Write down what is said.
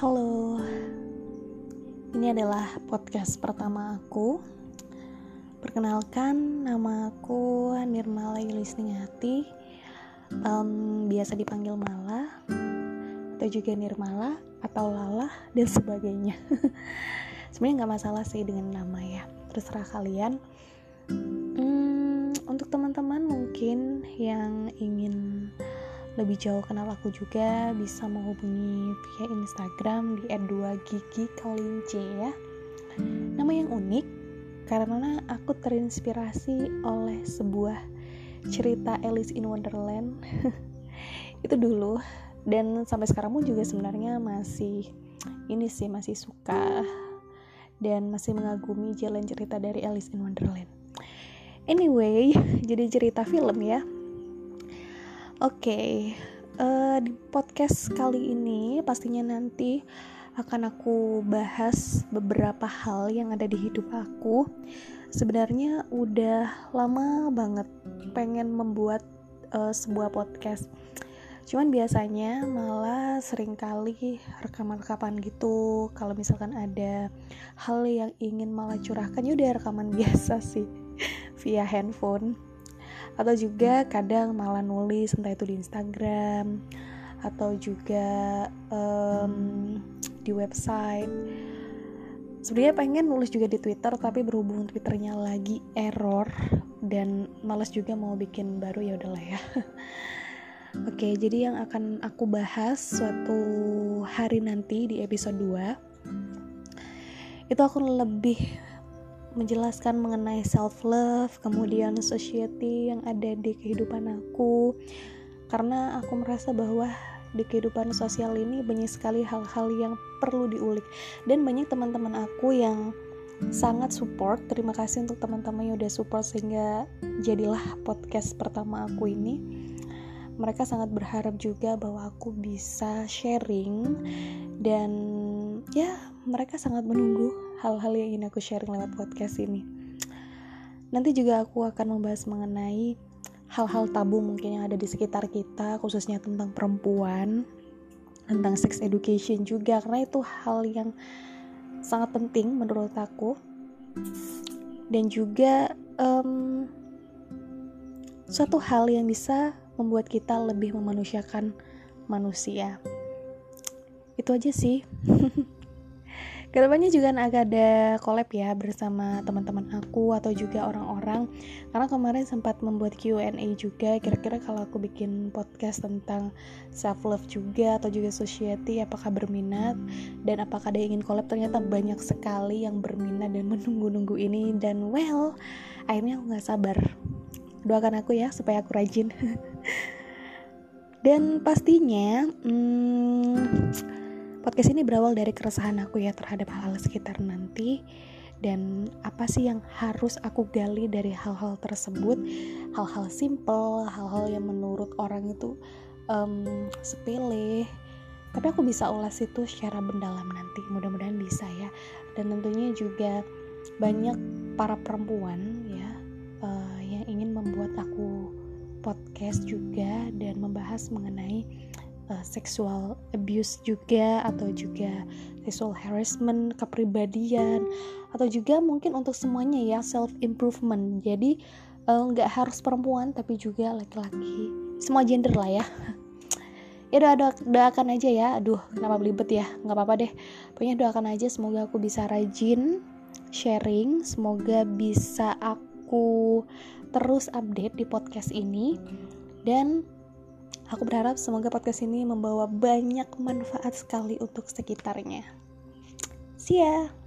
Halo, ini adalah podcast pertama aku. Perkenalkan, nama aku Nirmala Yulisning Hati, um, biasa dipanggil Mala, atau juga Nirmala, atau Lala, dan sebagainya. Sebenarnya nggak masalah sih dengan nama ya, terserah kalian. Hmm, untuk teman-teman mungkin yang ingin lebih jauh kenal aku juga bisa menghubungi via Instagram di @2gigi kalince ya. Nama yang unik karena aku terinspirasi oleh sebuah cerita Alice in Wonderland. Itu dulu dan sampai sekarang pun juga sebenarnya masih ini sih masih suka dan masih mengagumi jalan cerita dari Alice in Wonderland. Anyway, jadi cerita film ya okay, uh, eh, di podcast kali ini pastinya nanti akan aku bahas beberapa hal yang ada di hidup aku. Sebenarnya udah lama banget pengen membuat uh, sebuah podcast. Cuman biasanya malah sering kali rekaman-rekaman gitu. Kalau misalkan ada hal yang ingin malah curahkan, ya udah rekaman biasa sih via handphone atau juga kadang malah nulis entah itu di Instagram atau juga um, di website. Sebenarnya pengen nulis juga di Twitter tapi berhubung Twitternya lagi error dan males juga mau bikin baru ya udahlah ya. Oke, jadi yang akan aku bahas suatu hari nanti di episode 2 itu aku lebih menjelaskan mengenai self love, kemudian society yang ada di kehidupan aku. Karena aku merasa bahwa di kehidupan sosial ini banyak sekali hal-hal yang perlu diulik dan banyak teman-teman aku yang sangat support. Terima kasih untuk teman-teman yang udah support sehingga jadilah podcast pertama aku ini. Mereka sangat berharap juga bahwa aku bisa sharing dan ya mereka sangat menunggu hal-hal yang ingin aku sharing lewat podcast ini. Nanti juga aku akan membahas mengenai hal-hal tabu mungkin yang ada di sekitar kita, khususnya tentang perempuan, tentang sex education juga, karena itu hal yang sangat penting menurut aku. Dan juga um, suatu hal yang bisa membuat kita lebih memanusiakan manusia. Itu aja sih. Ke depannya juga akan ada collab ya bersama teman-teman aku atau juga orang-orang. Karena kemarin sempat membuat Q&A juga kira-kira kalau aku bikin podcast tentang self love juga atau juga society apakah berminat? Dan apakah ada yang ingin collab? Ternyata banyak sekali yang berminat dan menunggu-nunggu ini. Dan well akhirnya aku nggak sabar. Doakan aku ya supaya aku rajin. Dan pastinya hmm, podcast ini berawal dari keresahan aku ya terhadap hal-hal sekitar nanti. Dan apa sih yang harus aku gali dari hal-hal tersebut? Hal-hal simple hal-hal yang menurut orang itu um, sepele. Tapi aku bisa ulas itu secara mendalam nanti. Mudah-mudahan bisa ya. Dan tentunya juga banyak para perempuan ya uh, yang ingin membuat aku podcast juga dan membahas mengenai uh, sexual abuse juga atau juga sexual harassment kepribadian atau juga mungkin untuk semuanya ya self improvement jadi eh, nggak uh, harus perempuan tapi juga laki-laki. Semua gender lah ya. Ya doa, doa doakan aja ya. Aduh kenapa belibet ya? Nggak apa-apa deh. Pokoknya doakan aja semoga aku bisa rajin sharing. Semoga bisa aku terus update di podcast ini. Dan Aku berharap semoga podcast ini membawa banyak manfaat sekali untuk sekitarnya. See ya!